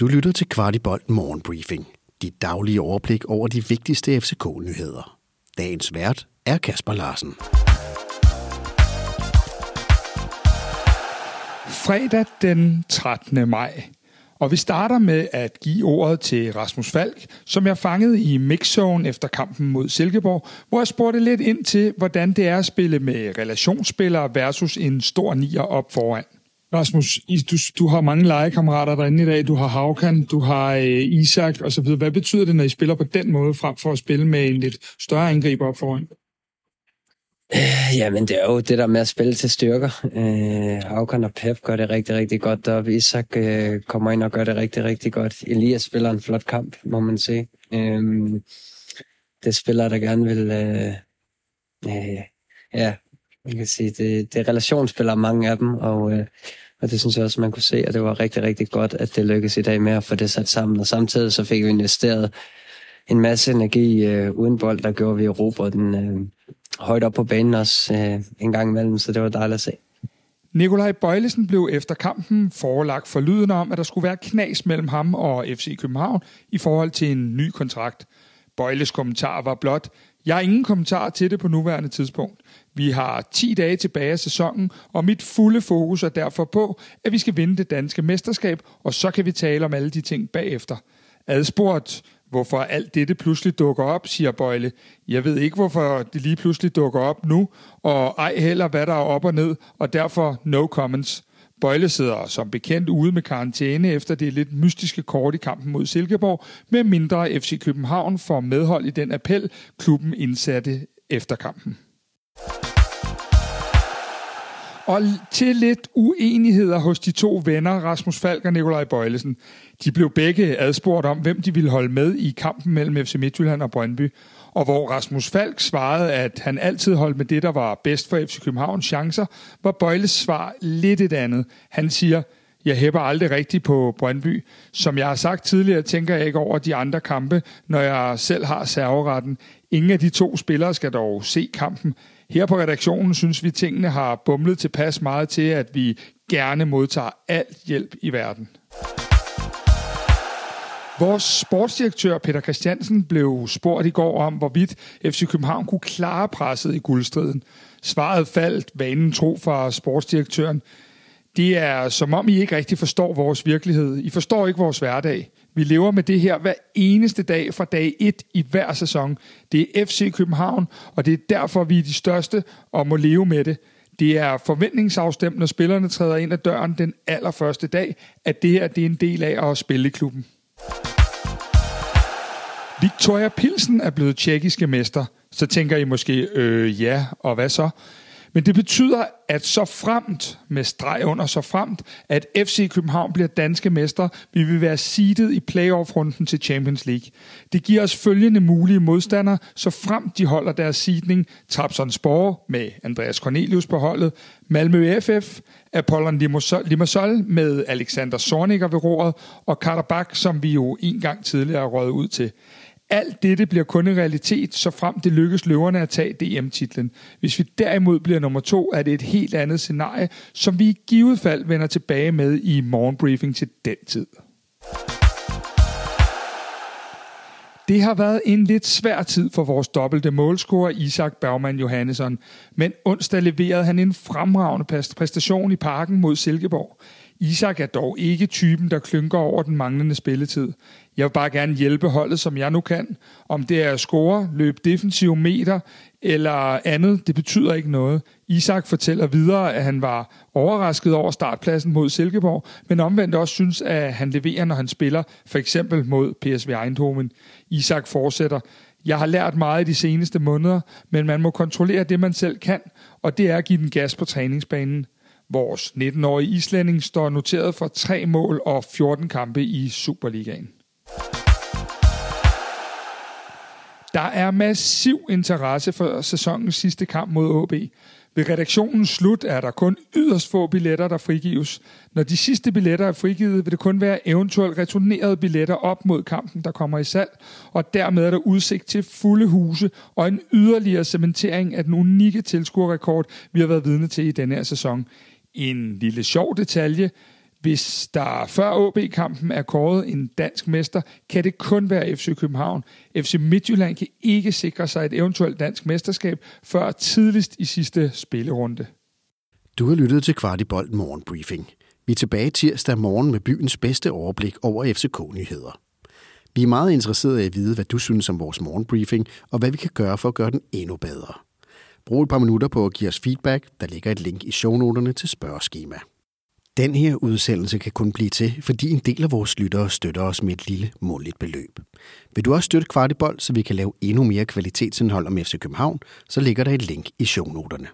Du lytter til Kvartibolt Morgenbriefing. Dit daglige overblik over de vigtigste FCK-nyheder. Dagens vært er Kasper Larsen. Fredag den 13. maj. Og vi starter med at give ordet til Rasmus Falk, som jeg fangede i mixzone efter kampen mod Silkeborg, hvor jeg spurgte lidt ind til, hvordan det er at spille med relationsspillere versus en stor nier op foran. Rasmus, du, du har mange legekammerater derinde i dag. Du har Havkan, du har øh, Isak osv. Hvad betyder det, når I spiller på den måde, frem for at spille med en lidt større angriber op foran? Øh, jamen, det er jo det der med at spille til styrker. Øh, Havkan og Pep gør det rigtig, rigtig godt deroppe. Isak øh, kommer ind og gør det rigtig, rigtig godt. Elias spiller en flot kamp, må man sige. Øh, det spiller der gerne vil... Øh, øh, ja, man kan sige, det, det er relationsspillere, mange af dem, og, øh, og det synes jeg også, man kunne se, at det var rigtig, rigtig godt, at det lykkedes i dag med at få det sat sammen. Og samtidig så fik vi investeret en masse energi øh, uden bold, der gjorde vi Europa den øh, højt op på banen også øh, en gang imellem, så det var dejligt at se. Nikolaj Bøjlesen blev efter kampen forelagt for lyden om, at der skulle være knas mellem ham og FC København i forhold til en ny kontrakt. Bøjles kommentar var blot, jeg har ingen kommentar til det på nuværende tidspunkt. Vi har 10 dage tilbage af sæsonen, og mit fulde fokus er derfor på, at vi skal vinde det danske mesterskab, og så kan vi tale om alle de ting bagefter. Adspurgt, hvorfor alt dette pludselig dukker op, siger Bøjle. Jeg ved ikke, hvorfor det lige pludselig dukker op nu, og ej heller, hvad der er op og ned, og derfor no comments. Bøjle sidder som bekendt ude med karantæne efter det lidt mystiske kort i kampen mod Silkeborg, med mindre FC København får medhold i den appel, klubben indsatte efter kampen. Og til lidt uenigheder hos de to venner, Rasmus Falk og Nikolaj Bøjlesen. De blev begge adspurgt om, hvem de ville holde med i kampen mellem FC Midtjylland og Brøndby. Og hvor Rasmus Falk svarede, at han altid holdt med det, der var bedst for FC Københavns chancer, var Bøjles svar lidt et andet. Han siger, jeg hæpper aldrig rigtigt på Brøndby. Som jeg har sagt tidligere, tænker jeg ikke over de andre kampe, når jeg selv har serveretten. Ingen af de to spillere skal dog se kampen. Her på redaktionen synes vi, tingene har bumlet tilpas meget til, at vi gerne modtager alt hjælp i verden. Vores sportsdirektør Peter Christiansen blev spurgt i går om, hvorvidt FC København kunne klare presset i guldstriden. Svaret faldt vanen tro fra sportsdirektøren. Det er som om I ikke rigtig forstår vores virkelighed. I forstår ikke vores hverdag. Vi lever med det her hver eneste dag fra dag 1 i hver sæson. Det er FC København, og det er derfor, vi er de største og må leve med det. Det er forventningsafstemt, når spillerne træder ind ad døren den allerførste dag, at det her det er en del af at spille i klubben. Victoria Pilsen er blevet tjekkiske mester. Så tænker I måske, øh, ja, og hvad så? Men det betyder, at så fremt, med streg under så fremt, at FC København bliver danske mester, vi vil være seedet i playoff-runden til Champions League. Det giver os følgende mulige modstandere, så fremt de holder deres seedning. Trabzonspor med Andreas Cornelius på holdet, Malmø FF, Apollon Limassol med Alexander Zorniger ved roret, og Karabakh, som vi jo en gang tidligere røget ud til. Alt dette bliver kun en realitet, så frem det lykkes løverne at tage DM-titlen. Hvis vi derimod bliver nummer to, er det et helt andet scenarie, som vi i givet fald vender tilbage med i morgenbriefing til den tid. Det har været en lidt svær tid for vores dobbelte målscorer Isak Bergman Johannesson, men onsdag leverede han en fremragende præstation i parken mod Silkeborg. Isak er dog ikke typen, der klynker over den manglende spilletid. Jeg vil bare gerne hjælpe holdet, som jeg nu kan. Om det er at score, løbe defensive meter eller andet, det betyder ikke noget. Isak fortæller videre, at han var overrasket over startpladsen mod Silkeborg, men omvendt også synes, at han leverer, når han spiller, for eksempel mod PSV Eindhoven. Isak fortsætter, jeg har lært meget i de seneste måneder, men man må kontrollere det, man selv kan, og det er at give den gas på træningsbanen. Vores 19-årige islænding står noteret for tre mål og 14 kampe i Superligaen. Der er massiv interesse for sæsonens sidste kamp mod AB. Ved redaktionens slut er der kun yderst få billetter, der frigives. Når de sidste billetter er frigivet, vil det kun være eventuelt returnerede billetter op mod kampen, der kommer i salg, og dermed er der udsigt til fulde huse og en yderligere cementering af den unikke tilskuerrekord, vi har været vidne til i denne her sæson. En lille sjov detalje. Hvis der før OB-kampen er kåret en dansk mester, kan det kun være FC København. FC Midtjylland kan ikke sikre sig et eventuelt dansk mesterskab før tidligst i sidste spillerunde. Du har lyttet til Kvartibolt Morgenbriefing. Vi er tilbage tirsdag morgen med byens bedste overblik over FCK-nyheder. Vi er meget interesserede i at vide, hvad du synes om vores morgenbriefing, og hvad vi kan gøre for at gøre den endnu bedre. Brug et par minutter på at give os feedback. Der ligger et link i shownoterne til spørgeskema. Den her udsendelse kan kun blive til, fordi en del af vores lyttere støtter os med et lille måligt beløb. Vil du også støtte Kvartibold, så vi kan lave endnu mere kvalitetsindhold om FC København, så ligger der et link i shownoterne.